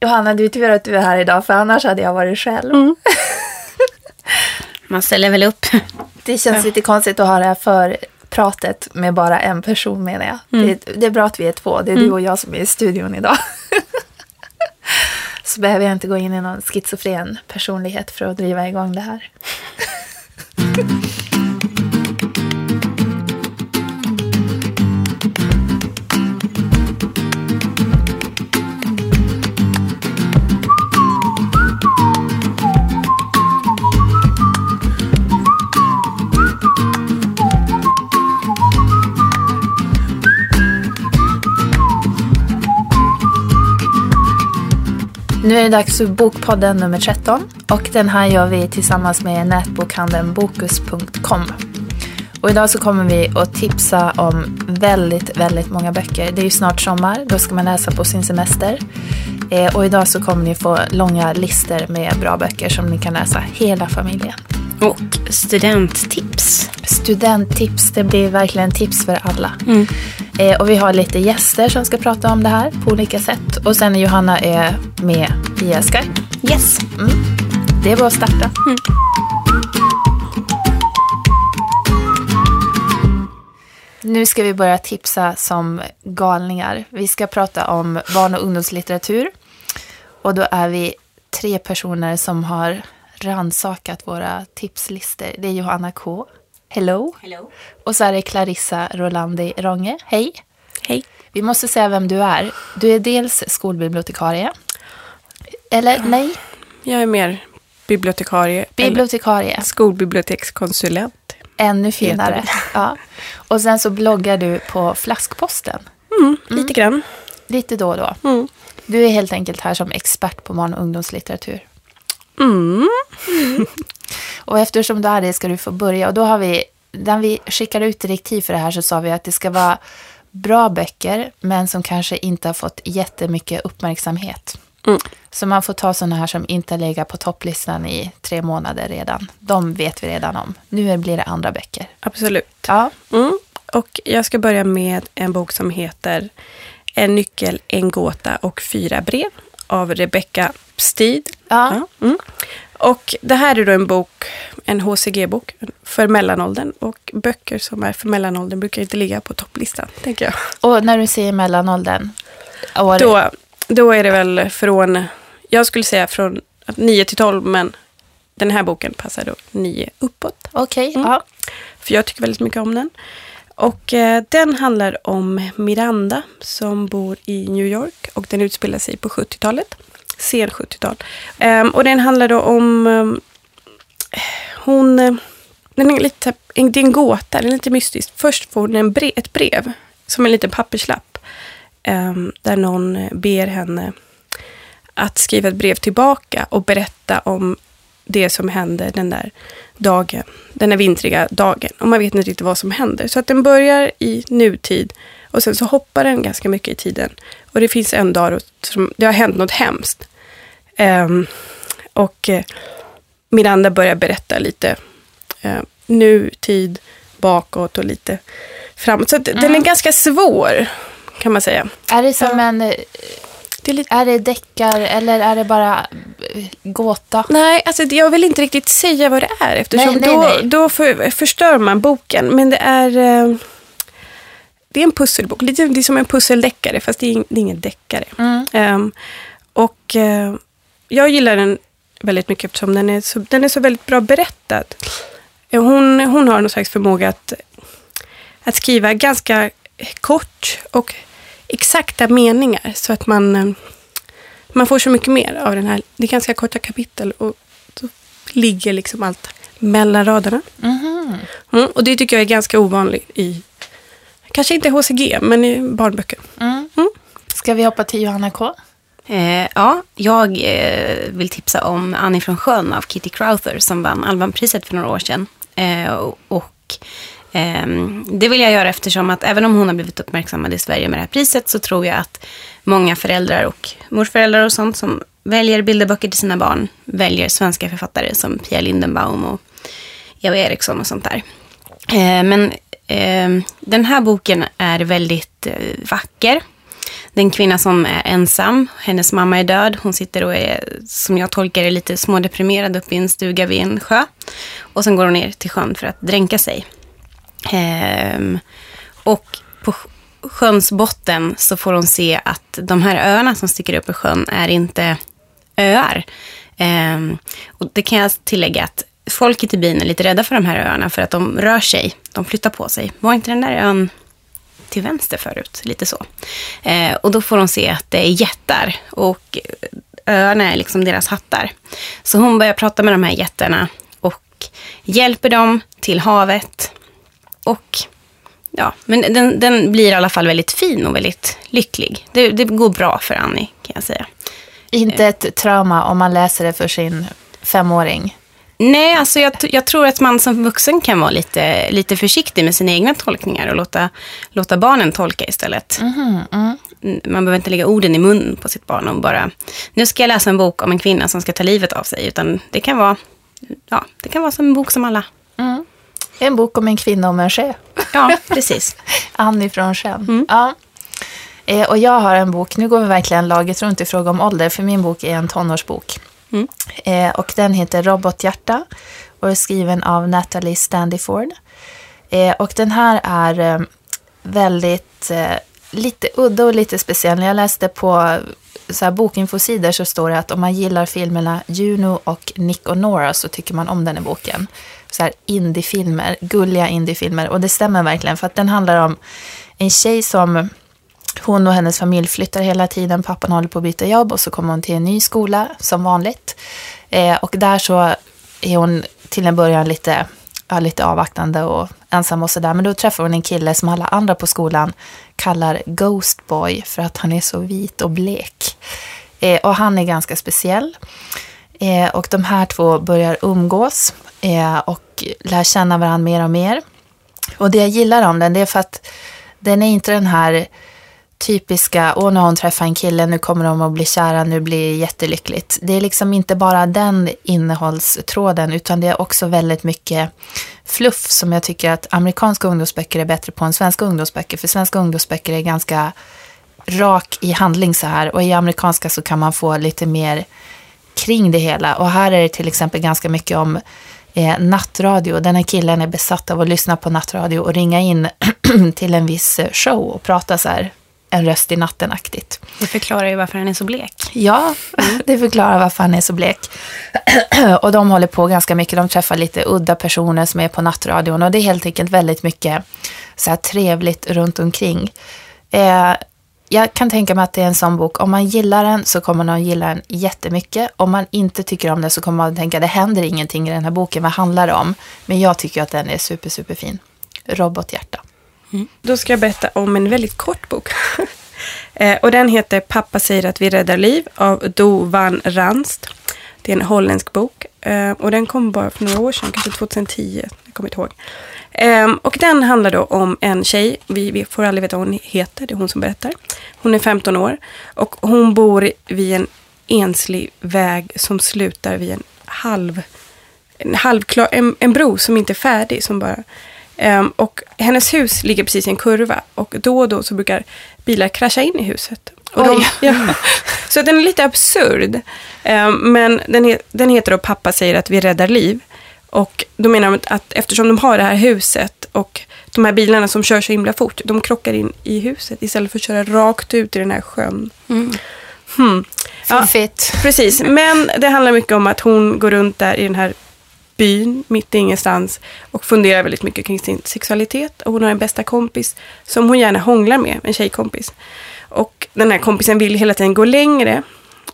Johanna, det är tur att du är här idag, för annars hade jag varit själv. Mm. Man ställer väl upp. Det känns lite konstigt att ha det här för pratet med bara en person menar jag. Det, det är bra att vi är två, det är du och jag som är i studion idag. Så behöver jag inte gå in i någon schizofren personlighet för att driva igång det här. Nu är det dags för Bokpodden nummer 13 och den här gör vi tillsammans med nätbokhandeln Bokus.com. Och idag så kommer vi att tipsa om väldigt, väldigt många böcker. Det är ju snart sommar, då ska man läsa på sin semester. Eh, och idag så kommer ni få långa listor med bra böcker som ni kan läsa hela familjen. Och studenttips. Studenttips, det blir verkligen tips för alla. Mm. Eh, och vi har lite gäster som ska prata om det här på olika sätt. Och sen Johanna är med via Skype. Yes. Det är bara att starta. Nu ska vi börja tipsa som galningar. Vi ska prata om barn och ungdomslitteratur. Och då är vi tre personer som har ransakat våra tipslistor. Det är Johanna K. Hello. Hello. Och så är det Clarissa Rolandi Ronge. Hej. Hej. Vi måste säga vem du är. Du är dels skolbibliotekarie. Eller nej, Jag är mer bibliotekarie. bibliotekarie. skolbibliotekskonsulent. Ännu finare. Ja. Och sen så bloggar du på Flaskposten. Mm, Lite grann. Lite då och då. Mm. Du är helt enkelt här som expert på barn och ungdomslitteratur. Mm. Och eftersom du är det ska du få börja. Och då har vi, när vi skickade ut direktiv för det här så sa vi att det ska vara bra böcker, men som kanske inte har fått jättemycket uppmärksamhet. Mm. Så man får ta sådana här som inte lägger på topplistan i tre månader redan. De vet vi redan om. Nu blir det andra böcker. Absolut. Ja, Mm. Och jag ska börja med en bok som heter En nyckel, en gåta och fyra brev av Rebecca Steed. Ja. Mm. Och det här är då en bok, en HCG-bok för mellanåldern. Och böcker som är för mellanåldern brukar inte ligga på topplistan, tänker jag. Och när du säger mellanåldern? År, Då, då är det väl från, jag skulle säga från 9 till 12, men den här boken passar då 9 uppåt. Okej, Mm. ja. För jag tycker väldigt mycket om den. Och eh, den handlar om Miranda som bor i New York och den utspelar sig på 70-talet. Sen 70-tal. Ehm, och den handlar då om ehm, hon... Eh, den är lite, det är en gåta, det är lite mystiskt. Först får hon en brev, ett brev som en liten papperslapp. Ehm, där någon ber henne att skriva ett brev tillbaka och berätta om det som hände den där dagen, den där vintriga dagen. Och man vet inte riktigt vad som händer. Så att den börjar i nutid och sen så hoppar den ganska mycket i tiden. Och det finns en dag då som det har hänt något hemskt. Ehm, och eh, Miranda börjar berätta lite eh, nutid, bakåt och lite framåt. Så att den är ganska svår kan man säga. Är det som en... eh, Det är lite Är det deckar eller är det bara eh, gåta? Nej, alltså jag vill inte riktigt säga vad det är eftersom Nej, nej, då, nej. då för, förstör man boken. Men det är, eh, det är en pusselbok. Lite det är som en pusseldeckare, fast det är, ing- det är ingen deckare. Mm. Ehm, och eh, jag gillar den väldigt mycket eftersom den är så, den är så väldigt bra berättad. Eh, Hon, hon har någon slags förmåga att, att skriva ganska kort och exakta meningar så att man, eh, man får så mycket mer av den här. Det är ganska korta kapitel och då ligger liksom allt mellan raderna. Mhm. Mm, och det tycker jag är ganska ovanligt i, kanske inte HCG, men i barnböcker. Mm. Mm. Ska vi hoppa till Johanna K? Eh, ja, jag eh, vill tipsa om Annie från sjön av Kitty Crowther som vann Albanpriset för några år sedan. Eh, och och ehm, det vill jag göra eftersom att även om hon har blivit uppmärksammad i Sverige med det här priset så tror jag att många föräldrar och morföräldrar och sånt som väljer bilderböcker till sina barn väljer svenska författare som Pia Lindenbaum och Eva Eriksson och sånt där. Eh, men Ehm, den här boken är väldigt eh, vacker. Det är en kvinna som är ensam. Hennes mamma är död. Hon sitter och är, som jag tolkar det, lite smådeprimerad uppe i en stuga vid en sjö. Och sen går hon ner till sjön för att dränka sig. Ehm, och på sjöns botten så får hon se att de här öarna som sticker upp i sjön är inte öar. Ehm, och det kan jag tillägga att folket i byn är lite rädda för de här öarna för att de rör sig, de flyttar på sig. Var inte den där ön till vänster förut? Lite så. Eh, och då får de se att det är jättar och öarna är liksom deras hattar. Så hon börjar prata med de här jättarna och hjälper dem till havet. Och ja, men den, den blir i alla fall väldigt fin och väldigt lycklig. Det, det går bra för Annie kan jag säga. Inte ett trauma om man läser det för sin femåring. Nej, alltså jag, jag, tror att man som vuxen kan vara lite, lite försiktig med sina egna tolkningar och låta, låta barnen tolka istället. Mm, mm. Man behöver inte lägga orden i munnen på sitt barn och bara, nu ska jag läsa en bok om en kvinna som ska ta livet av sig. Utan det kan vara, ja, det kan vara som en bok som alla. Mm. En bok om en kvinna och en sjö. Ja, precis. Annie från sjön. Mm. Ja. Eh, och jag har en bok, nu går vi verkligen laget runt i fråga om ålder, för min bok är en tonårsbok. Mm. Eh, och den heter Robothjärta och är skriven av Natalie Standiford. Eh, och den här är eh, väldigt eh, lite udda och lite speciell. När jag läste på så här bokinfosidor så står det att om man gillar filmerna Juno och Nick och Nora så tycker man om den här boken. Så här indiefilmer, gulliga indiefilmer. Och det stämmer verkligen för att den handlar om en tjej som hon och hennes familj flyttar hela tiden. Pappan håller på att byta jobb och så kommer hon till en ny skola som vanligt. Eh, och där så är hon till en början lite, ja, lite avvaktande och ensam och sådär. Men då träffar hon en kille som alla andra på skolan kallar Ghost Boy för att han är så vit och blek. Eh, och han är ganska speciell. Eh, och de här två börjar umgås eh, och lär känna varandra mer och mer. Och det jag gillar om den, det är för att den är inte den här typiska, åh nu har hon träffat en kille, nu kommer de att bli kära, nu blir det jättelyckligt. Det är liksom inte bara den innehållstråden, utan det är också väldigt mycket fluff som jag tycker att amerikanska ungdomsböcker är bättre på än svenska ungdomsböcker. För svenska ungdomsböcker är ganska rak i handling så här och i amerikanska så kan man få lite mer kring det hela. Och här är det till exempel ganska mycket om eh, nattradio. Den här killen är besatt av att lyssna på nattradio och ringa in till en viss show och prata så här en röst i natten-aktigt. Det förklarar ju varför han är så blek. Ja, mm. det förklarar varför han är så blek. och de håller på ganska mycket. De träffar lite udda personer som är på nattradion och det är helt enkelt väldigt mycket så här trevligt runt omkring. Eh, jag kan tänka mig att det är en sån bok. Om man gillar den så kommer man att gilla den jättemycket. Om man inte tycker om den så kommer man att tänka det händer ingenting i den här boken. Vad handlar det om? Men jag tycker att den är super, super fin. Robothjärta. Mm. Då ska jag berätta om en väldigt kort bok. eh, och den heter Pappa säger att vi räddar liv av Do van Ranst. Det är en holländsk bok. Eh, och den kom bara för några år sedan, kanske 2010. Jag kommer inte ihåg. Eh, och den handlar då om en tjej. Vi, vi, får aldrig veta vad hon heter. Det är hon som berättar. Hon är 15 år. Och hon bor vid en enslig väg som slutar vid en halv en, halvklar, en, en bro som inte är färdig. Som bara Um, och hennes hus ligger precis i en kurva och då och då så brukar bilar krascha in i huset. De, ja, så den är lite absurd. Um, men den, he, den heter då Pappa säger att vi räddar liv. Och då menar de att eftersom de har det här huset och de här bilarna som kör så himla fort, de krockar in i huset istället för att köra rakt ut i den här sjön. Mm. Hmm. Ja, precis, men det handlar mycket om att hon går runt där i den här byn, mitt i ingenstans och funderar väldigt mycket kring sin sexualitet. Och hon har en bästa kompis som hon gärna hånglar med, en tjejkompis. Och den här kompisen vill hela tiden gå längre.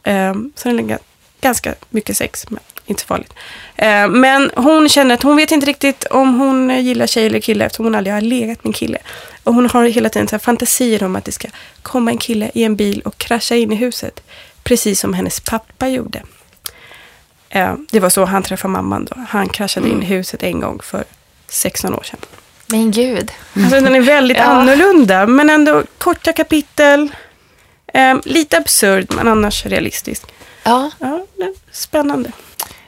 Ehm, så den lägger ganska mycket sex, men inte så farligt. Ehm, men hon känner att hon vet inte riktigt om hon gillar tjej eller kille eftersom hon aldrig har legat med en kille. Och hon har hela tiden så fantasier om att det ska komma en kille i en bil och krascha in i huset. Precis som hennes pappa gjorde. Eh, det var så han träffade mamman då. Han kraschade mm. in i huset en gång för 16 år sedan. Men gud. Alltså den är väldigt ja. annorlunda, men ändå korta kapitel. Eh, lite absurd, men annars realistisk. Ja. ja spännande.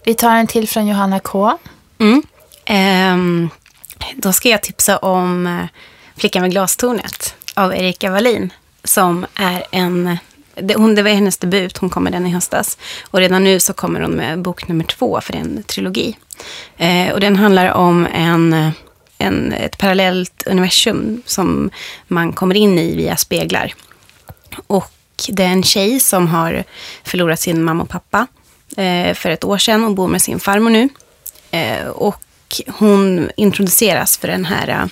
Vi tar en till från Johanna K. Mm. Eh, då ska jag tipsa om eh, Flickan med glastornet av Erika Wallin som är en... Det, hon, det var hennes debut, hon kom med den i höstas. Och redan nu så kommer hon med bok nummer två, för det är en trilogi. Eh, och den handlar om en, en, ett parallellt universum som man kommer in i via speglar. Och det är en tjej som har förlorat sin mamma och pappa eh, för ett år sedan och bor med sin farmor nu. Eh, och hon introduceras för den här eh,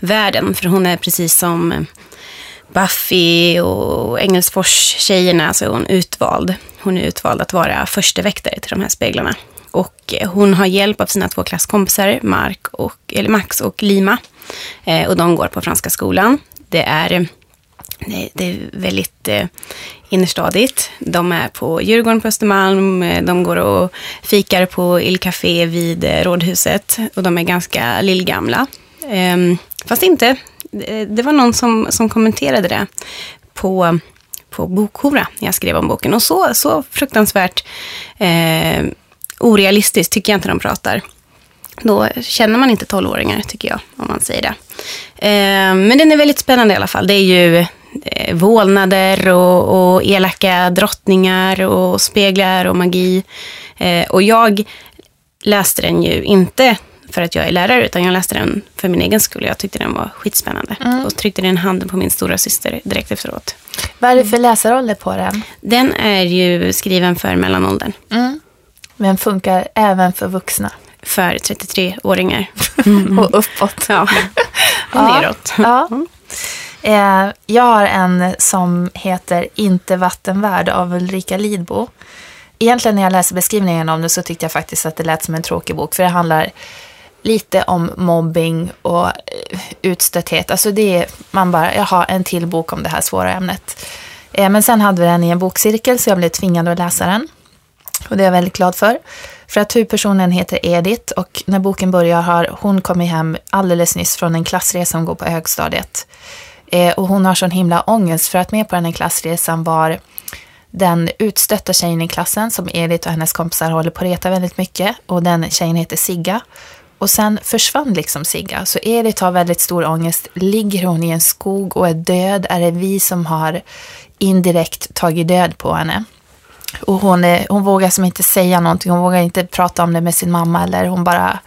världen, för hon är precis som Buffy och Engelsfors-tjejerna så är hon utvald. Hon är utvald att vara första väktare till de här speglarna. Och eh, hon har hjälp av sina två klasskompisar, Mark och, eller Max och Lima. Eh, och de går på Franska skolan. Det är, det är väldigt eh, innerstadigt. De är på Djurgården på Östermalm. Eh, de går och fikar på Il Café vid eh, Rådhuset. Och de är ganska lillgamla. Eh, fast inte. Eh, det var någon som, som kommenterade det på, på Bokhora när jag skrev om boken. Och så, så fruktansvärt eh, orealistiskt tycker jag inte de pratar. Då känner man inte tolvåringar, tycker jag, om man säger det. Eh, men den är väldigt spännande i alla fall. Det är ju eh, vålnader och, och elaka drottningar och speglar och magi. Eh, och jag läste den ju inte för att jag är lärare, utan jag läste den för min egen skull. Jag tyckte den var skitspännande. Mm. Och tryckte den handen på min stora syster direkt efteråt. Vad är det för läsarålder på den? Den är ju skriven för mellanåldern. Mm. Men funkar även för vuxna? För 33-åringar. Mm. och uppåt. Ja, och neråt. Ja. Eh, jag har en som heter Inte vattenvärd av Ulrika Lidbo. Egentligen när jag läste beskrivningen om det så tyckte jag faktiskt att det lät som en tråkig bok. För det handlar lite om mobbing och eh, utstötthet. Alltså det är, man bara, jag har en till bok om det här svåra ämnet. Eh, men sen hade vi den i en bokcirkel så jag blev tvingad att läsa den. Och det är jag väldigt glad för. För att huvudpersonen heter Edith och när boken börjar har hon kommit hem alldeles nyss från en klassresa hon går på högstadiet. Eh, och hon har sån himla ångest för att med på den här klassresan var den utstötta tjejen i klassen som Edith och hennes kompisar håller på att reta väldigt mycket. Och den tjejen heter Sigga. Och sen försvann liksom Sigga. Så Edith har väldigt stor ångest. Ligger hon i en skog och är död? Är det vi som har indirekt tagit död på henne? Och hon, är, hon vågar som inte säga någonting. Hon vågar inte prata om det med sin mamma. Eller hon bara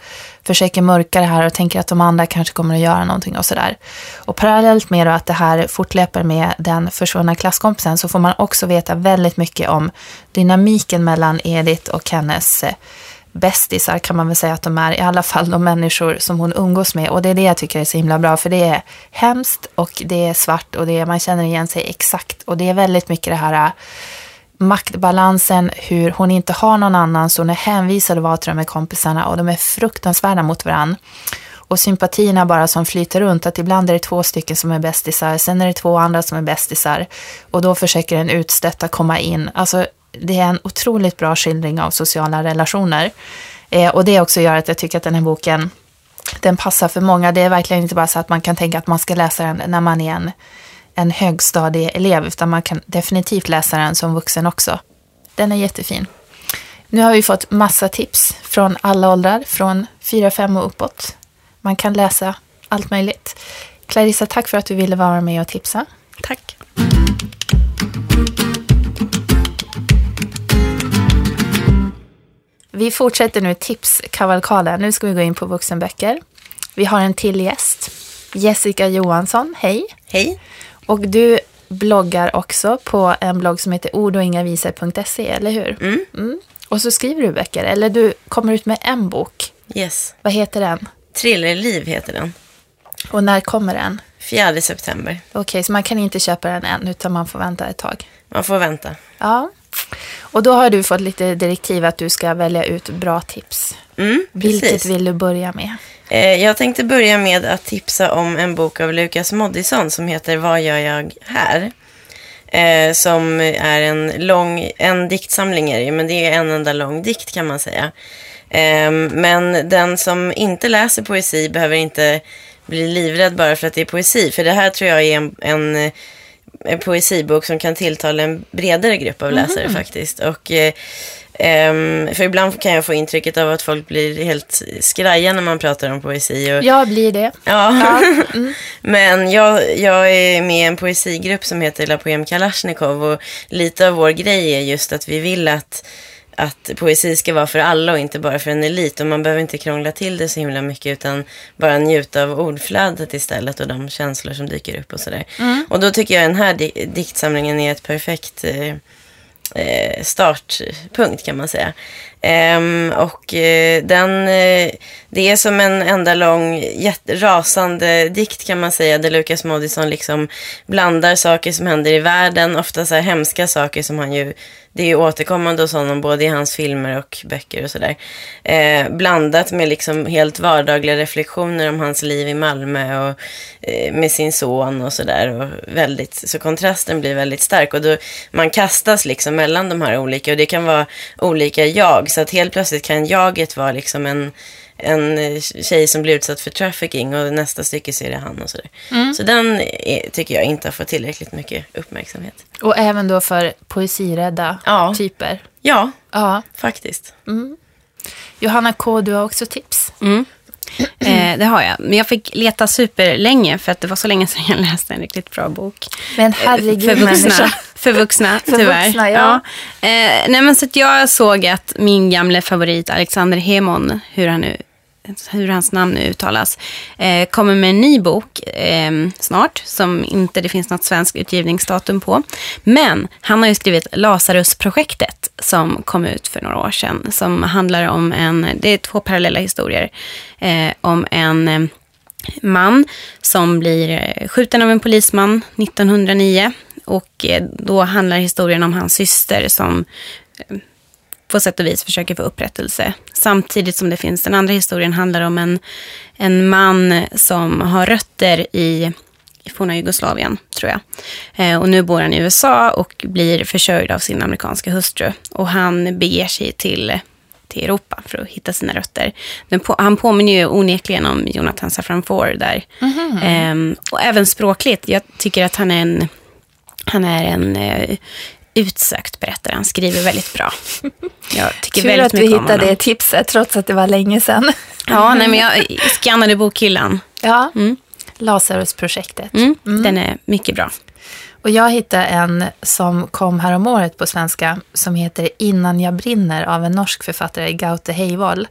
försöker mörka det här och tänker att de andra kanske kommer att göra någonting och sådär. Och parallellt med att det här fortlöper med den försvunna klasskompisen så får man också veta väldigt mycket om dynamiken mellan Edith och hennes eh, bästisar kan man väl säga att de är, i alla fall de människor som hon umgås med. Och det är det jag tycker är så himla bra, för det är hemskt och det är svart och det är, man känner igen sig exakt. Och det är väldigt mycket det här äh, maktbalansen, hur hon inte har någon annan, så hon är hänvisad att vara till de här kompisarna och de är fruktansvärda mot varandra. Och sympatierna bara som flyter runt, att ibland är det två stycken som är bästisar, sen är det två andra som är bästisar. Och då försöker en utstötta komma in. Alltså det är en otroligt bra skildring av sociala relationer. Eh, och det också gör att jag tycker att den här boken, den passar för många. Det är verkligen inte bara så att man kan tänka att man ska läsa den när man är en, en högstadieelev, utan man kan definitivt läsa den som vuxen också. Den är jättefin. Nu har vi fått massa tips från alla åldrar, från 4-5 och uppåt. Man kan läsa allt möjligt. Clarissa, tack för att du ville vara med och tipsa. Tack. Vi fortsätter nu tipskavalkaden. Nu ska vi gå in på vuxenböcker. Vi har en till gäst. Jessica Johansson, hej. Hej. Och du bloggar också på en blogg som heter ordoingavisor.se, eller hur? Mm. Mm. Och så skriver du böcker, eller du kommer ut med en bok. Yes. Vad heter den? Thrillerliv heter den. Och när kommer den? 4 september. Okej, så man kan inte köpa den än, utan man får vänta ett tag. Man får vänta. Ja. Och då har du fått lite direktiv att du ska välja ut bra tips. Mm, Vilket vill du börja med? Eh, jag tänkte börja med att tipsa om en bok av Lukas Moodysson som heter Vad gör jag här? Eh, som är en lång, en diktsamling är det men det är en enda lång dikt kan man säga. Eh, men den som inte läser poesi behöver inte bli livrädd bara för att det är poesi. För det här tror jag är en, en en poesibok som kan tilltala en bredare grupp av läsare faktiskt. Och, eh, för ibland kan jag få intrycket av att folk blir helt skraja när man pratar om poesi. Och, Jag blir det. Ja, men jag, jag är med i en poesigrupp som heter La Poem Kalashnikov och lite av vår grej är just att vi vill att, att poesi ska vara för alla och inte bara för en elit och man behöver inte krångla till det så himla mycket utan bara njuta av ordflödet istället och de känslor som dyker upp och sådär. Och då tycker jag den här di- diktsamlingen är ett perfekt eh, eh, startpunkt kan man säga. Um, och uh, den, uh, det är som en enda lång rasande dikt kan man säga, där Lukas Moodysson liksom blandar saker som händer i världen, ofta så här hemska saker som han ju, det är ju återkommande hos honom både i hans filmer och böcker och sådär. Uh, eh, blandat med liksom helt vardagliga reflektioner om hans liv i Malmö och med sin son och sådär. Så kontrasten blir väldigt stark och då, man kastas liksom mellan de här olika och det kan vara olika jag. Så att helt plötsligt kan jaget vara liksom en, en tjej som blir utsatt för trafficking och nästa stycke så är det han och sådär. Så den är, tycker jag inte har fått tillräckligt mycket uppmärksamhet. Och även då för poesirädda Ja. typer. Ja, Ja. faktiskt. Johanna K, du har också tips. Mm. Eh, det har jag. Men jag fick leta superlänge för att det var så länge sedan jag läste en riktigt bra bok. Men herregud för vuxna, människa. för vuxna För tyvärr. vuxna, ja. Eh, nej, men så jag såg att min gamle favorit Alexander Hemon, hur, han nu, hur hans namn nu uttalas, eh, kommer med en ny bok eh, snart som inte det finns något svenskt utgivningsdatum på. Men han har ju skrivit Lazarusprojektet som kom ut för några år sedan. Som handlar om en, det är två parallella historier, eh, om en eh, man som blir eh, skjuten av en polisman 1909. Och eh, då handlar historien om hans syster som eh, på sätt och vis försöker få upprättelse. Samtidigt som det finns den andra historien handlar om en, en man som har rötter i, i forna Jugoslavien, tror jag. Eh, och nu bor han i USA och blir försörjd av sin amerikanska hustru. Och han beger sig till till Europa för att hitta sina rötter. På, han påminner ju onekligen om Jonathan Safran Foer där. Ehm, och även språkligt. Jag tycker att han är en, han är en eh, utsökt berättare. Han skriver väldigt bra. Jag tycker Tur väldigt att vi mycket om hittade honom. det tipset trots att det var länge sedan. Ja, nej, men jag skannade bokhyllan. Ja, Lazarus-projektet. Mm, Den är mycket bra. Och jag hittade en som kom häromåret på svenska som heter Innan jag brinner av en norsk författare, Gaute Heivoll.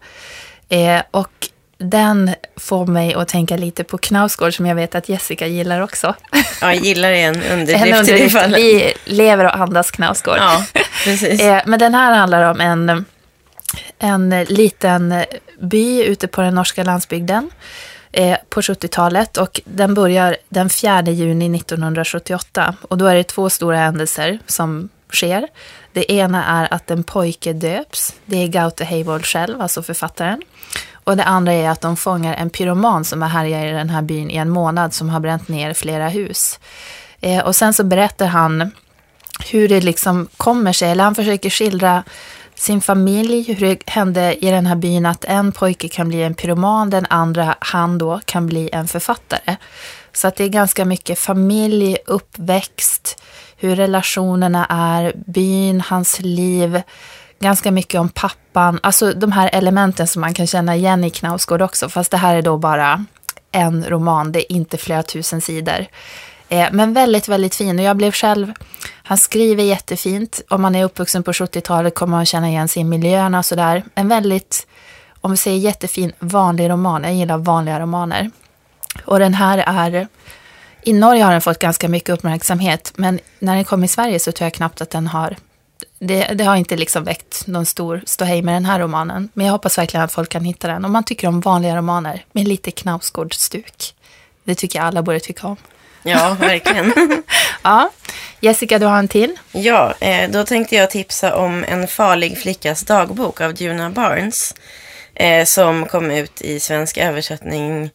Eh, och den får mig att tänka lite på Knausgård som jag vet att Jessica gillar också. Ja, gillar en En underdrift i det underdrift. fallet. Vi lever och andas Knausgård. Ja, precis. Eh, men den här handlar om en, en liten by ute på den norska landsbygden eh, på 70-talet och den börjar den 4 juni 1978 och då är det två stora händelser som sker. Det ena är att en pojke döps, det är Gaute Heivoll själv, alltså författaren. Och det andra är att de fångar en pyroman som har härjat i den här byn i en månad som har bränt ner flera hus. Eh, och sen så berättar han hur det liksom kommer sig, eller han försöker skildra sin familj, hur det hände i den här byn att en pojke kan bli en pyroman, den andra, han då, kan bli en författare. Så att det är ganska mycket familj, uppväxt, hur relationerna är, byn, hans liv, ganska mycket om pappan, alltså de här elementen som man kan känna igen i Knausgård också, fast det här är då bara en roman, det är inte flera tusen sidor. Eh, men väldigt, väldigt fin. Och jag blev själv, han skriver jättefint. Om man är uppvuxen på 70-talet kommer man känna igen sig i miljöerna och sådär. En väldigt, om vi säger jättefin, vanlig roman. Jag gillar vanliga romaner. Och den här är, i Norge har den fått ganska mycket uppmärksamhet. Men när den kom i Sverige så tror jag knappt att den har, det, det har inte liksom väckt någon stor ståhej med den här romanen. Men jag hoppas verkligen att folk kan hitta den. Om man tycker om vanliga romaner med lite Knausgård-stuk. Det tycker jag alla borde tycka om. Ja, verkligen. Ja, Jessica, du har en till. Ja, eh, då tänkte jag tipsa om En farlig flickas dagbok av Juna Barnes. Eh, som kom ut i svensk översättning,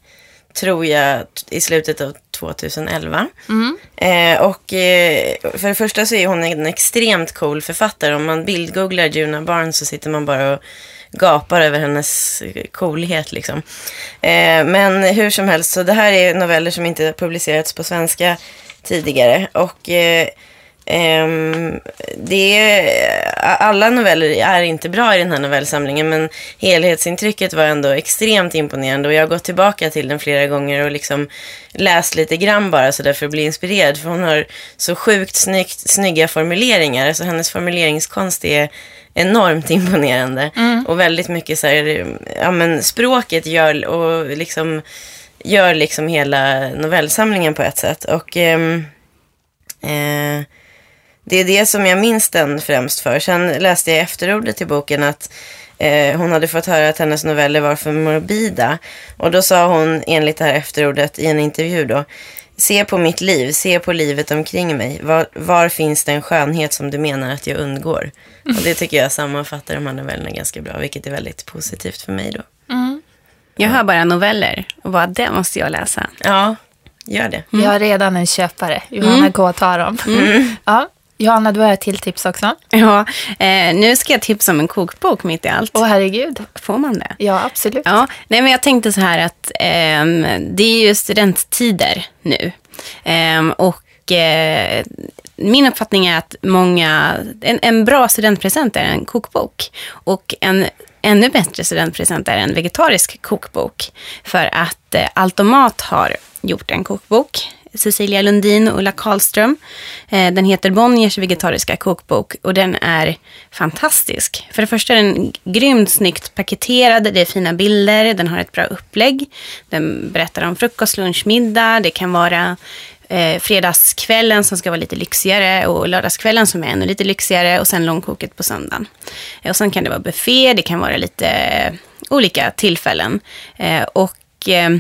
tror jag, i slutet av 2011. Eh, och eh, för det första så är hon en extremt cool författare. Om man bildgooglar Juna Barnes så sitter man bara och gapar över hennes coolhet liksom. Eh, men hur som helst, så det här är noveller som inte publicerats på svenska tidigare. Och ehm, det är, alla noveller är inte bra i den här novellsamlingen men helhetsintrycket var ändå extremt imponerande och jag har gått tillbaka till den flera gånger och liksom läst lite grann bara så därför att bli inspirerad för hon har så sjukt snyggt, snygga formuleringar. Alltså hennes formuleringskonst är enormt imponerande. Och väldigt mycket så här, ja men språket gör och liksom gör liksom hela novellsamlingen på ett sätt. Och ehm, eh, det är det som jag minns den främst för. Sen läste jag i efterordet till boken att eh, hon hade fått höra att hennes noveller var för morbida. Och då sa hon enligt det här efterordet i en intervju då. Se på mitt liv, se på livet omkring mig. Var, var finns den skönhet som du menar att jag undgår? Och det tycker jag sammanfattar de här novellerna ganska bra, vilket är väldigt positivt för mig då. Jag hör bara noveller och bara det måste jag läsa. Ja, gör det. Jag har redan en köpare. Johanna K tar dem. Ja. Johanna, du har ett till tips också. Ja, eh, nu ska jag tipsa om en kokbok mitt i allt. Åh herregud. Får man det? Ja, absolut. Ja, nej men jag tänkte så här att ehm, det är ju studenttider nu. Ehm, och eh, min uppfattning är att många, en, en bra studentpresent är en kokbok. Och en ännu bättre studentpresent är en vegetarisk kokbok. För att eh, Altomat har gjort en kokbok. Cecilia Lundin och Ulla Karlström. Eh, den heter Bonniers vegetariska kokbok och den är fantastisk. För det första är den grymt snyggt paketerad, det är fina bilder, den har ett bra upplägg. Den berättar om frukost, lunch, middag. Det kan vara eh, fredagskvällen som ska vara lite lyxigare och lördagskvällen som är ännu lite lyxigare och sen långkoket på söndagen. Eh, och sen kan det vara buffé, det kan vara lite eh, olika tillfällen. Eh, och eh,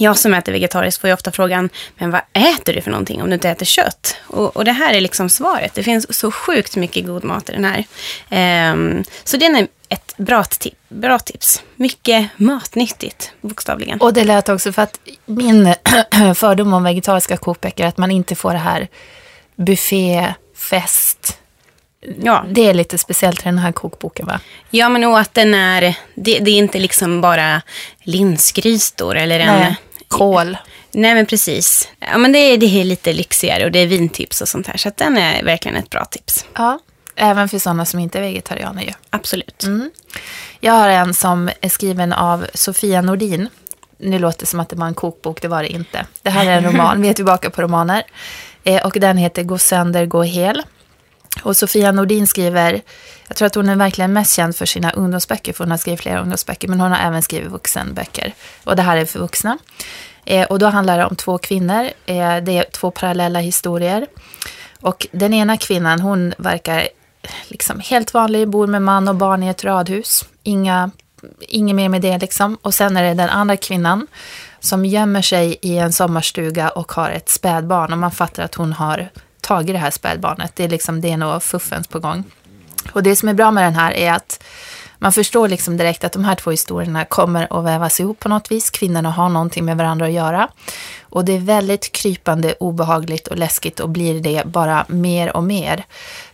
jag som äter vegetariskt får ju ofta frågan, men vad äter du för någonting om du inte äter kött? Och, och det här är liksom svaret. Det finns så sjukt mycket god mat i den här. Ehm, så den är ett bra, tip, bra tips. Mycket matnyttigt, bokstavligen. Och det lät också för att min fördom om vegetariska kokböcker är att man inte får det här buffé, fest. Ja. Det är lite speciellt i den här kokboken va? Ja, men och att den är, det, det är inte liksom bara linsgrytor eller en... Nej. Kål. Nej, men precis. Ja, men det är, det är lite lyxigare och det är vintips och sånt här. Så att den är verkligen ett bra tips. Ja, även för sådana som inte är vegetarianer ju. Absolut. Jag har en som är skriven av Sofia Nordin. Nu låter det som att det var en kokbok, det var det inte. Det här är en roman, vi är tillbaka på romaner. Eh, och den heter Gå sönder, gå hel. Och Sofia Nordin skriver, jag tror att hon är verkligen mest känd för sina ungdomsböcker, för hon har skrivit flera ungdomsböcker, men hon har även skrivit vuxenböcker. Och det här är för vuxna. Eh, och då handlar det om två kvinnor, eh, det är två parallella historier. Och den ena kvinnan, hon verkar liksom helt vanlig, bor med man och barn i ett radhus. Inga, inget mer med det liksom. Och sen är det den andra kvinnan som gömmer sig i en sommarstuga och har ett spädbarn. Och man fattar att hon har tagit det här spädbarnet. Det är liksom, det är nog fuffens på gång. Och det som är bra med den här är att man förstår liksom direkt att de här två historierna kommer att vävas ihop på något vis. Kvinnorna har någonting med varandra att göra. Och det är väldigt krypande, obehagligt och läskigt och blir det bara mer och mer.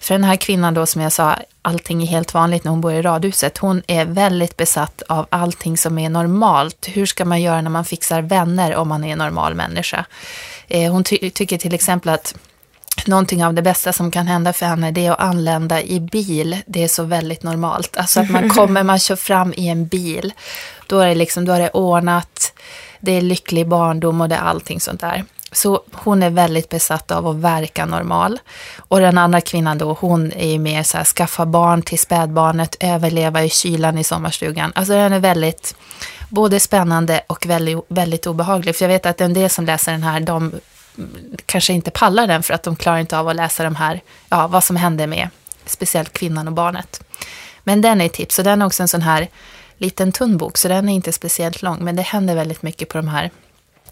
För den här kvinnan då, som jag sa, allting är helt vanligt när hon bor i radhuset. Hon är väldigt besatt av allting som är normalt. Hur ska man göra när man fixar vänner om man är en normal människa? Eh, hon ty- tycker till exempel att Någonting av det bästa som kan hända för henne det är att anlända i bil. Det är så väldigt normalt. Alltså att man kommer, man kör fram i en bil. Då är det liksom, då är det ordnat, det är lycklig barndom och det är allting sånt där. Så hon är väldigt besatt av att verka normal. Och den andra kvinnan då, hon är ju mer så här, skaffa barn till spädbarnet, överleva i kylan i sommarstugan. Alltså den är väldigt, både spännande och väldigt, väldigt obehaglig. För jag vet att en del som läser den här, de kanske inte pallar den för att de klarar inte av att läsa de här, ja, vad som händer med speciellt kvinnan och barnet. Men den är ett tips, och den är också en sån här liten tunn bok, så den är inte speciellt lång, men det händer väldigt mycket på de här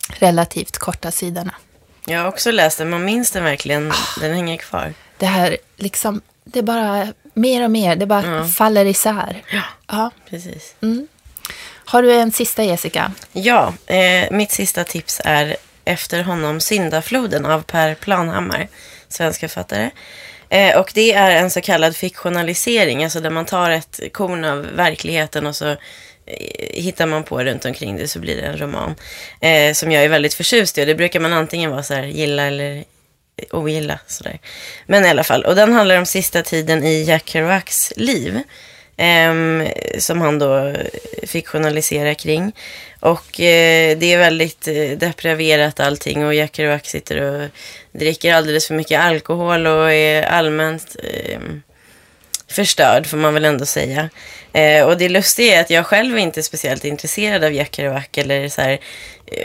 relativt korta sidorna. Jag har också läst den, man minns den verkligen. Den hänger kvar. Det här, liksom, det är bara mer och mer, det bara faller isär. Ja. Precis. Har du en sista, Jessica? Ja, eh, mitt sista tips är efter honom Syndafloden av Per Planhammar, svensk författare. Eh, och det är en så kallad fiktionalisering, alltså där man tar ett korn av verkligheten och så eh, hittar man på runt omkring det så blir det en roman. Eh, som jag är väldigt förtjust i och det brukar man antingen vara så här, gilla eller ogilla. Sådär. Men i alla fall, och den handlar om sista tiden i Jack Kerouacs liv. Eh, som han då eh, fick journalisera kring. Och eh, det är väldigt eh, depraverat allting och Jack Kerouac sitter och dricker alldeles för mycket alkohol och är allmänt eh, förstörd får man väl ändå säga. Eh, och det lustiga är att jag själv är inte speciellt intresserad av Jack Kerouac eller så här,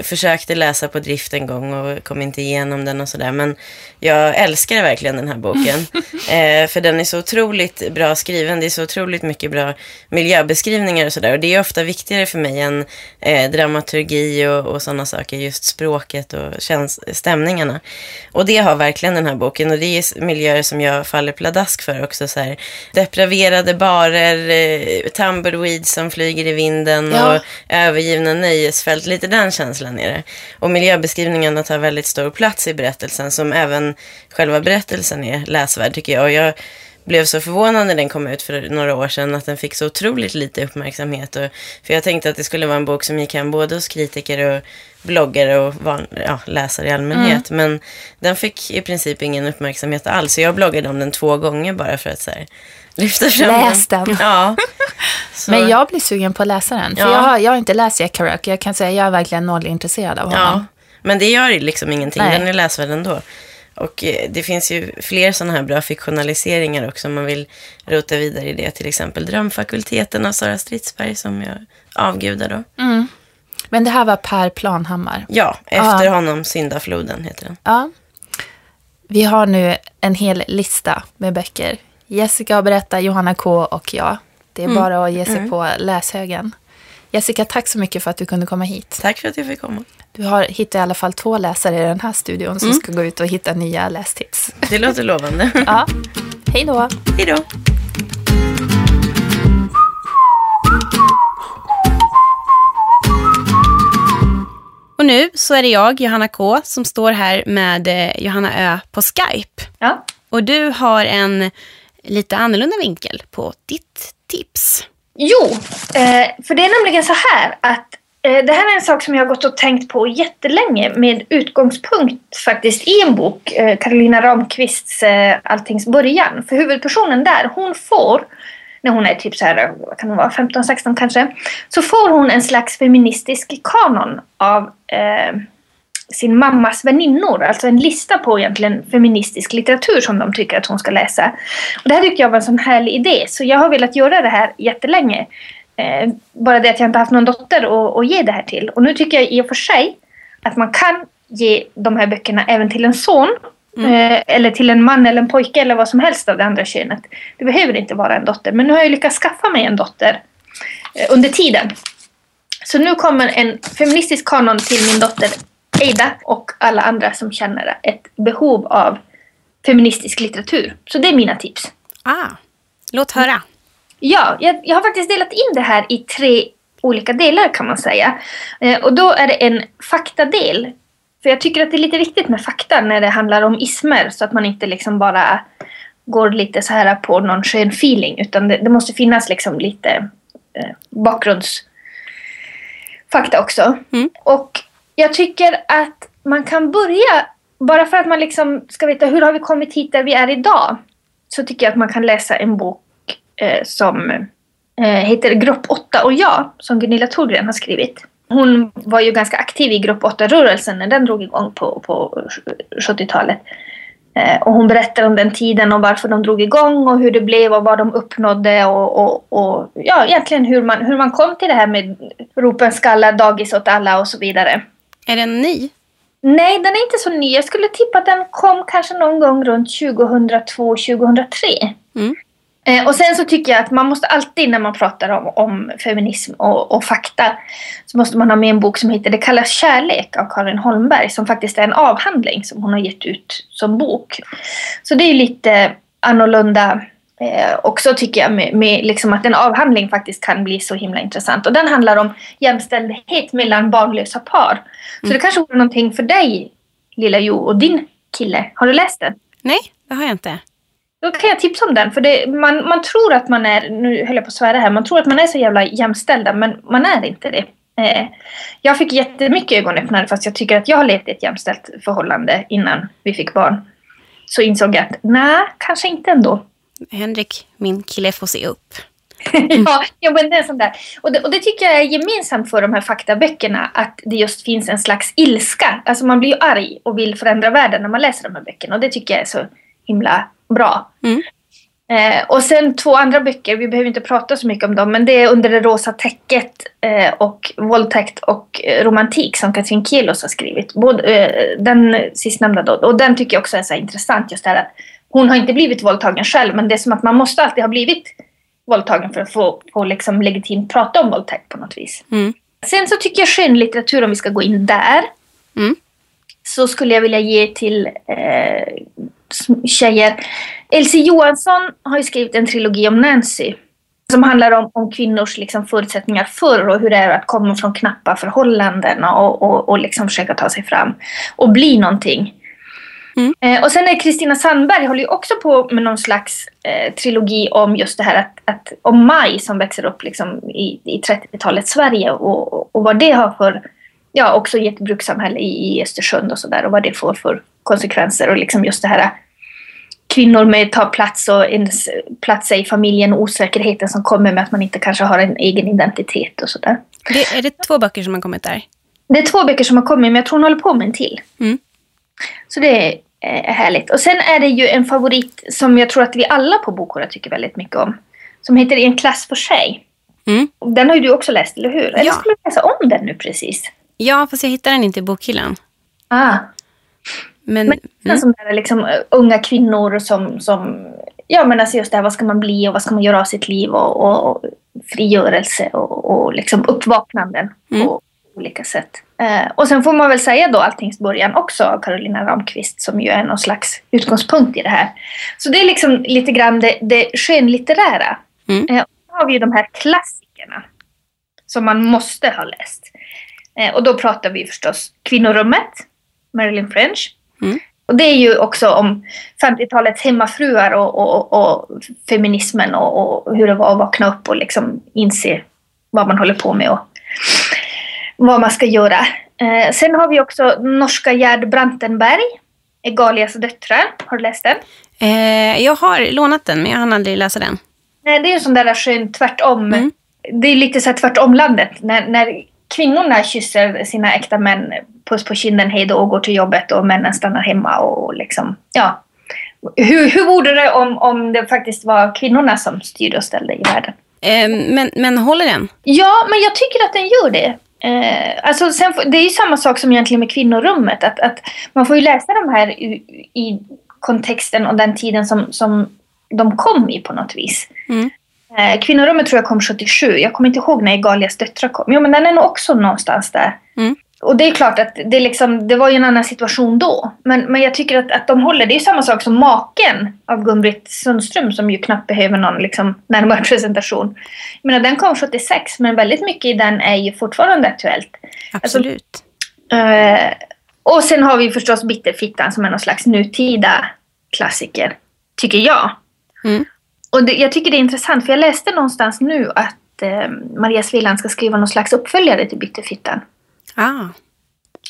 försökte läsa på drift en gång och kom inte igenom den och sådär. Men jag älskar verkligen den här boken. eh, för den är så otroligt bra skriven. Det är så otroligt mycket bra miljöbeskrivningar och sådär. Och det är ofta viktigare för mig än eh, dramaturgi och, och sådana saker. Just språket och käns- stämningarna. Och det har verkligen den här boken. Och det är miljöer som jag faller pladask för också. Så här, depraverade barer, eh, tumbleweeds som flyger i vinden Ja. och övergivna nöjesfält. Lite den känslan är det. Och miljöbeskrivningarna tar väldigt stor plats i berättelsen som även själva berättelsen är läsvärd tycker jag. Och jag blev så förvånad när den kom ut för några år sedan att den fick så otroligt lite uppmärksamhet. Och, för jag tänkte att det skulle vara en bok som gick hem både hos kritiker och bloggare och van, ja, läsare i allmänhet. Men den fick i princip ingen uppmärksamhet alls. Så jag bloggade om den två gånger bara för att så här, lyfta fram Läs den. Ja. Men jag blir sugen på att läsa den. För Ja. jag, har, jag har inte läst Jack Kerouac. Jag kan säga att jag är verkligen noll intresserad av Ja, honom. men det gör liksom ingenting. Nej. Den är läsvärd ändå. Och eh, det finns ju fler sådana här bra fiktionaliseringar också om man vill rota vidare i det. Till exempel Drömfakulteten av Sara Stridsberg som jag avgudar då. Men det här var Per Planhammar. Ja, efter Ja. honom Syndafloden heter den. Ja. Vi har nu en hel lista med böcker. Jessica har berättat, Johanna K och jag. Det är bara att ge sig på läshögen. Jessica, tack så mycket för att du kunde komma hit. Tack för att jag fick komma. Du har hittat i alla fall två läsare i den här studion som ska gå ut och hitta nya lästips. Det låter lovande. Ja, hej då. Hej då. Och nu så är det jag, Johanna K, som står här med eh, Johanna Ö på Skype. Ja. Och du har en lite annorlunda vinkel på ditt tips. Jo, eh, för det är nämligen så här att eh, det här är en sak som jag har gått och tänkt på jättelänge med utgångspunkt faktiskt i en bok, eh, Carolina Ramqvists Alltings början. För huvudpersonen där, hon får, när hon är typ så här, vad kan hon vara, 15-16 kanske, så får hon en slags feministisk kanon av eh, sin mammas väninnor, alltså en lista på egentligen feministisk litteratur som de tycker att hon ska läsa. Och det här tyckte jag var en sån härlig idé, så jag har velat göra det här jättelänge. Eh, bara det att jag inte haft någon dotter att, ge det här till. Och nu tycker jag i och för sig att man kan ge de här böckerna även till en son. Eh, eller till en man eller en pojke eller vad som helst av det andra könet. Det behöver inte vara en dotter. Men nu har jag lyckats skaffa mig en dotter eh, under tiden. Så nu kommer en feministisk kanon till min dotter Eida och alla andra som känner ett behov av feministisk litteratur. Så det är mina tips. Ah, låt höra. Ja, jag, jag har faktiskt delat in det här i tre olika delar kan man säga. Eh, och då är det en faktadel. För jag tycker att det är lite viktigt med fakta när det handlar om ismer så att man inte liksom bara går lite så här på någon skön feeling utan det, det måste finnas liksom lite eh, bakgrundsfakta också. Mm. Och jag tycker att man kan börja, bara för att man liksom ska veta hur har vi kommit hit där vi är idag, så tycker jag att man kan läsa en bok eh, som eh, heter Grupp 8 och jag, som Gunilla Thorgren har skrivit. Hon var ju ganska aktiv i Grupp 8-rörelsen när den drog igång på, på 70-talet. Eh, och hon berättar om den tiden och varför de drog igång och hur det blev och vad de uppnådde och, och, och ja, egentligen hur man, hur man kom till det här med ropen skalla, dagis åt alla och så vidare. Är den ny? Nej, den är inte så ny. Jag skulle tippa att den kom kanske någon gång runt 2002-2003. Mm. Eh, och sen så tycker jag att man måste alltid när man pratar om, om feminism och, och fakta så måste man ha med en bok som heter Det kallas kärlek av Karin Holmberg som faktiskt är en avhandling som hon har gett ut som bok. Så det är lite annorlunda eh, också tycker jag med, med liksom att en avhandling faktiskt kan bli så himla intressant. Och den handlar om jämställdhet mellan barnlösa par. Så det kanske vore någonting för dig, lilla Jo, och din kille. Har du läst den? Nej, det har jag inte. Då kan jag tipsa om den. För det, man, man tror att man är, nu höll jag på att svära här, man tror att man är så jävla jämställda men man är inte det. Eh, jag fick jättemycket ögonöppnare fast jag tycker att jag har levt i ett jämställt förhållande innan vi fick barn. så insåg jag att nej, kanske inte ändå. Henrik, min kille får se upp. ja, ja, men det är sånt där. Och det, och det tycker jag är gemensamt för de här faktaböckerna, att det just finns en slags ilska. Alltså man blir ju arg och vill förändra världen när man läser de här böckerna och det tycker jag är så himla bra. Mm. Eh, och sen två andra böcker, vi behöver inte prata så mycket om dem, men det är Under det rosa täcket eh, och Våldtäkt och eh, romantik som Katrin Kielos har skrivit. Både, eh, den sistnämnda då, och den tycker jag också är så intressant just det här att hon har inte blivit våldtagen själv, men det är som att man måste alltid ha blivit våldtagen för att få, få liksom legitimt prata om våldtäkt på något vis. Mm. Sen så tycker jag skönlitteratur, om vi ska gå in där, Mm. så skulle jag vilja ge till eh, tjejer. Elsie Johansson har ju skrivit en trilogi om Nancy. Som handlar om, om kvinnors liksom, förutsättningar förr och hur det är att komma från knappa förhållanden och, och, och liksom försöka ta sig fram och bli någonting. Mm. Eh, och sen är Kristina Sandberg håller ju också på med någon slags eh, trilogi om just det här att, att om Maj som växer upp liksom i, i 30-talets Sverige och, och, och vad det har för, ja också i ett brukssamhälle i, i Östersund och sådär och vad det får för konsekvenser och liksom just det här kvinnor med ta plats och ens plats i familjen och osäkerheten som kommer med att man inte kanske har en egen identitet och sådär. Det, är det två böcker som har kommit där? Det är två böcker som har kommit men jag tror hon håller på med en till. Mm. Så det är eh, härligt. Och sen är det ju en favorit som jag tror att vi alla på Bokhora tycker väldigt mycket om. Som heter En klass för sig. Mm. Och Den har ju du också läst, eller hur? Eller Ja. ska du läsa om den nu precis? Ja, fast jag hittar den inte i bokhyllan. Ah, Men, men mm. som där liksom, uh, unga kvinnor som, som... Ja, men alltså just det här, vad ska man bli och vad ska man göra av sitt liv och, och, och frigörelse och, och liksom uppvaknanden Mm. på olika sätt. Eh, och sen får man väl säga då Alltings början också av Carolina Ramqvist som ju är någon slags utgångspunkt i det här. Så det är liksom lite grann det, det skönlitterära. Mm. Eh, och har vi ju de här klassikerna som man måste ha läst. Eh, och då pratar vi förstås Kvinnorummet, Marilyn French. Mm. Och det är ju också om 50-talets hemmafruar och, och, och feminismen och, och hur det var att vakna upp och liksom inse vad man håller på med och vad man ska göra. Eh, sen har vi också norska Gerd Brantenberg, Egalias döttrar. Har du läst den? eh, jag har lånat den, men jag hann aldrig läsa den. Nej, det är ju en sån där skön tvärtom. Mm. Det är lite så här tvärtomlandet. När, när kvinnorna kysser sina äkta män puss på kinden, hej då och går till jobbet och männen stannar hemma och liksom, ja. Hur, hur vore det om, om det faktiskt var kvinnorna som styrde och ställde i världen? Eh, men, men håller den? Ja, men jag tycker att den gör det. Eh, alltså sen, det är ju samma sak som egentligen med kvinnorummet. Att, att man får ju läsa de här i, i kontexten och den tiden som, som de kom i på något vis. Mm. Eh, kvinnorummet tror jag kom 77. Jag kommer inte ihåg när Egalias döttrar kom. Jo, men den är nog också någonstans där. Mm. Och det är klart att det, liksom, det var ju en annan situation då. Men, men jag tycker att, att de håller. Det är samma sak som maken av Gun-Britt Sundström som ju knappt behöver någon liksom, närmare presentation. Jag menar, den kom 76 men väldigt mycket i den är ju fortfarande aktuellt. Absolut. Eh, och sen har vi förstås Bitterfittan som är någon slags nutida klassiker. Tycker jag. Mm. Och det, jag tycker det är intressant för jag läste någonstans nu att eh, Maria Sveland ska skriva någon slags uppföljare till Bitterfittan. Ah.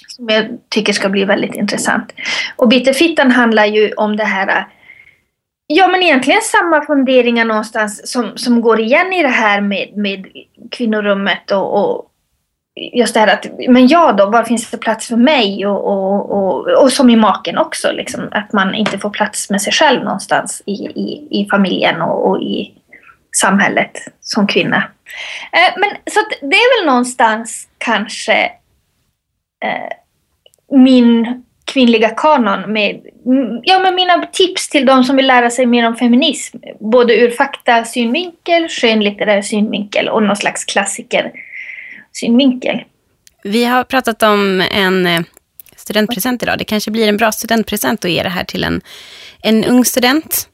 Som jag tycker ska bli väldigt intressant. Och Bitterfittan handlar ju om det här äh, Ja men egentligen samma funderingar någonstans som, som går igen i det här med, med kvinnorummet och, och just det här att, men ja då, var finns det plats för mig? Och, och, och, och som i maken också, liksom, att man inte får plats med sig själv någonstans i, i, i familjen och, och i samhället som kvinna. Eh, men så att det är väl någonstans kanske min kvinnliga kanon med ja, men mina tips till de som vill lära sig mer om feminism. Både ur faktasynvinkel, skönlitterär synvinkel och någon slags klassiker synvinkel. Vi har pratat om en eh, studentpresent idag. Det kanske blir en bra studentpresent att ge det här till en, en ung student.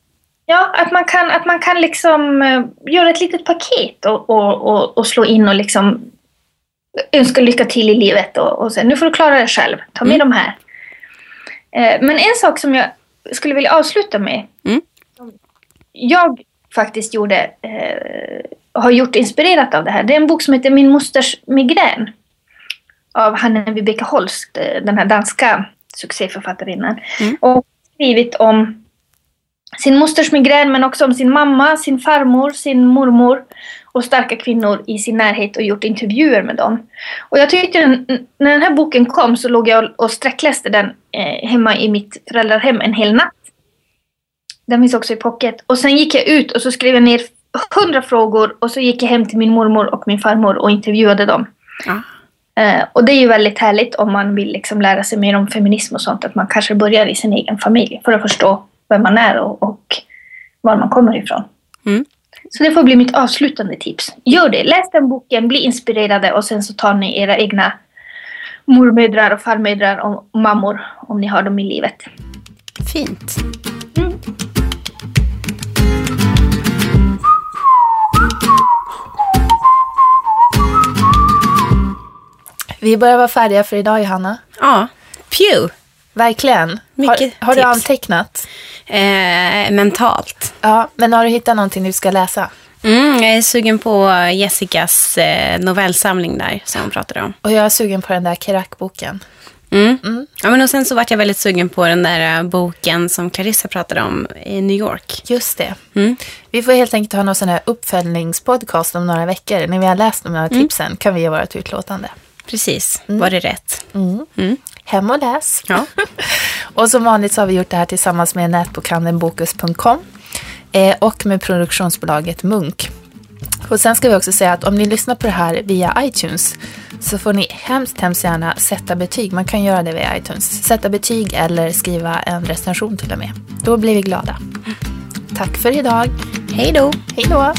Ja, att man kan, att man kan liksom eh, göra ett litet paket och, och, och, och slå in och liksom önska lycka till i livet och, och sen nu får du klara dig själv. Ta med Mm. de här. Eh, men en sak som jag skulle vilja avsluta med. Mm. Jag faktiskt gjorde, eh, har gjort inspirerat av det här. Det är en bok som heter Min mosters migrän. Av Hanne Vibeke Holst, eh, den här danska succéförfattarinnan. Mm. Och skrivit om sin mosters migrän men också om sin mamma, sin farmor, sin mormor och starka kvinnor i sin närhet och gjort intervjuer med dem. Och jag tyckte den, när den här boken kom så låg jag och sträckläste den eh, hemma i mitt föräldrahem en hel natt. Den finns också i pocket. Och sen gick jag ut och så skrev jag ner hundra frågor och så gick jag hem till min mormor och min farmor och intervjuade dem. Ja. Eh, och det är ju väldigt härligt om man vill liksom lära sig mer om feminism och sånt. Att man kanske börjar i sin egen familj för att förstå vem man är och, och var man kommer ifrån. Mm. Så det får bli mitt avslutande tips. Gör det. Läs den boken, bli inspirerade och sen så tar ni era egna mormödrar och farmödrar och mammor om ni har dem i livet. Fint. Vi börjar vara färdiga för idag, Johanna. Ja. Pew. Verkligen. Mycket har, har du antecknat? Eh, mentalt. Ja, men har du hittat någonting du ska läsa? Mm, jag är sugen på Jessicas eh, novellsamling där som hon pratade om. Och jag är sugen på den där Kerak-boken. Mm. Ja, men och sen så vart jag väldigt sugen på den där eh, boken som Clarissa pratade om i New York. Just det. Mm. Vi får helt enkelt ha någon sån här uppföljningspodcast om några veckor. När vi har läst de här tipsen kan vi ge vårt utlåtande. Precis, var det rätt? Hem och läs. Ja. och som vanligt så har vi gjort det här tillsammans med nätbokhandeln Bokus.com eh, och med produktionsbolaget Munk. Och sen ska vi också säga att om ni lyssnar på det här via iTunes så får ni hemskt, hemskt gärna sätta betyg. Man kan göra det via iTunes. Sätta betyg eller skriva en recension till och med. Då blir vi glada. Tack för idag. Hej då! Hej då!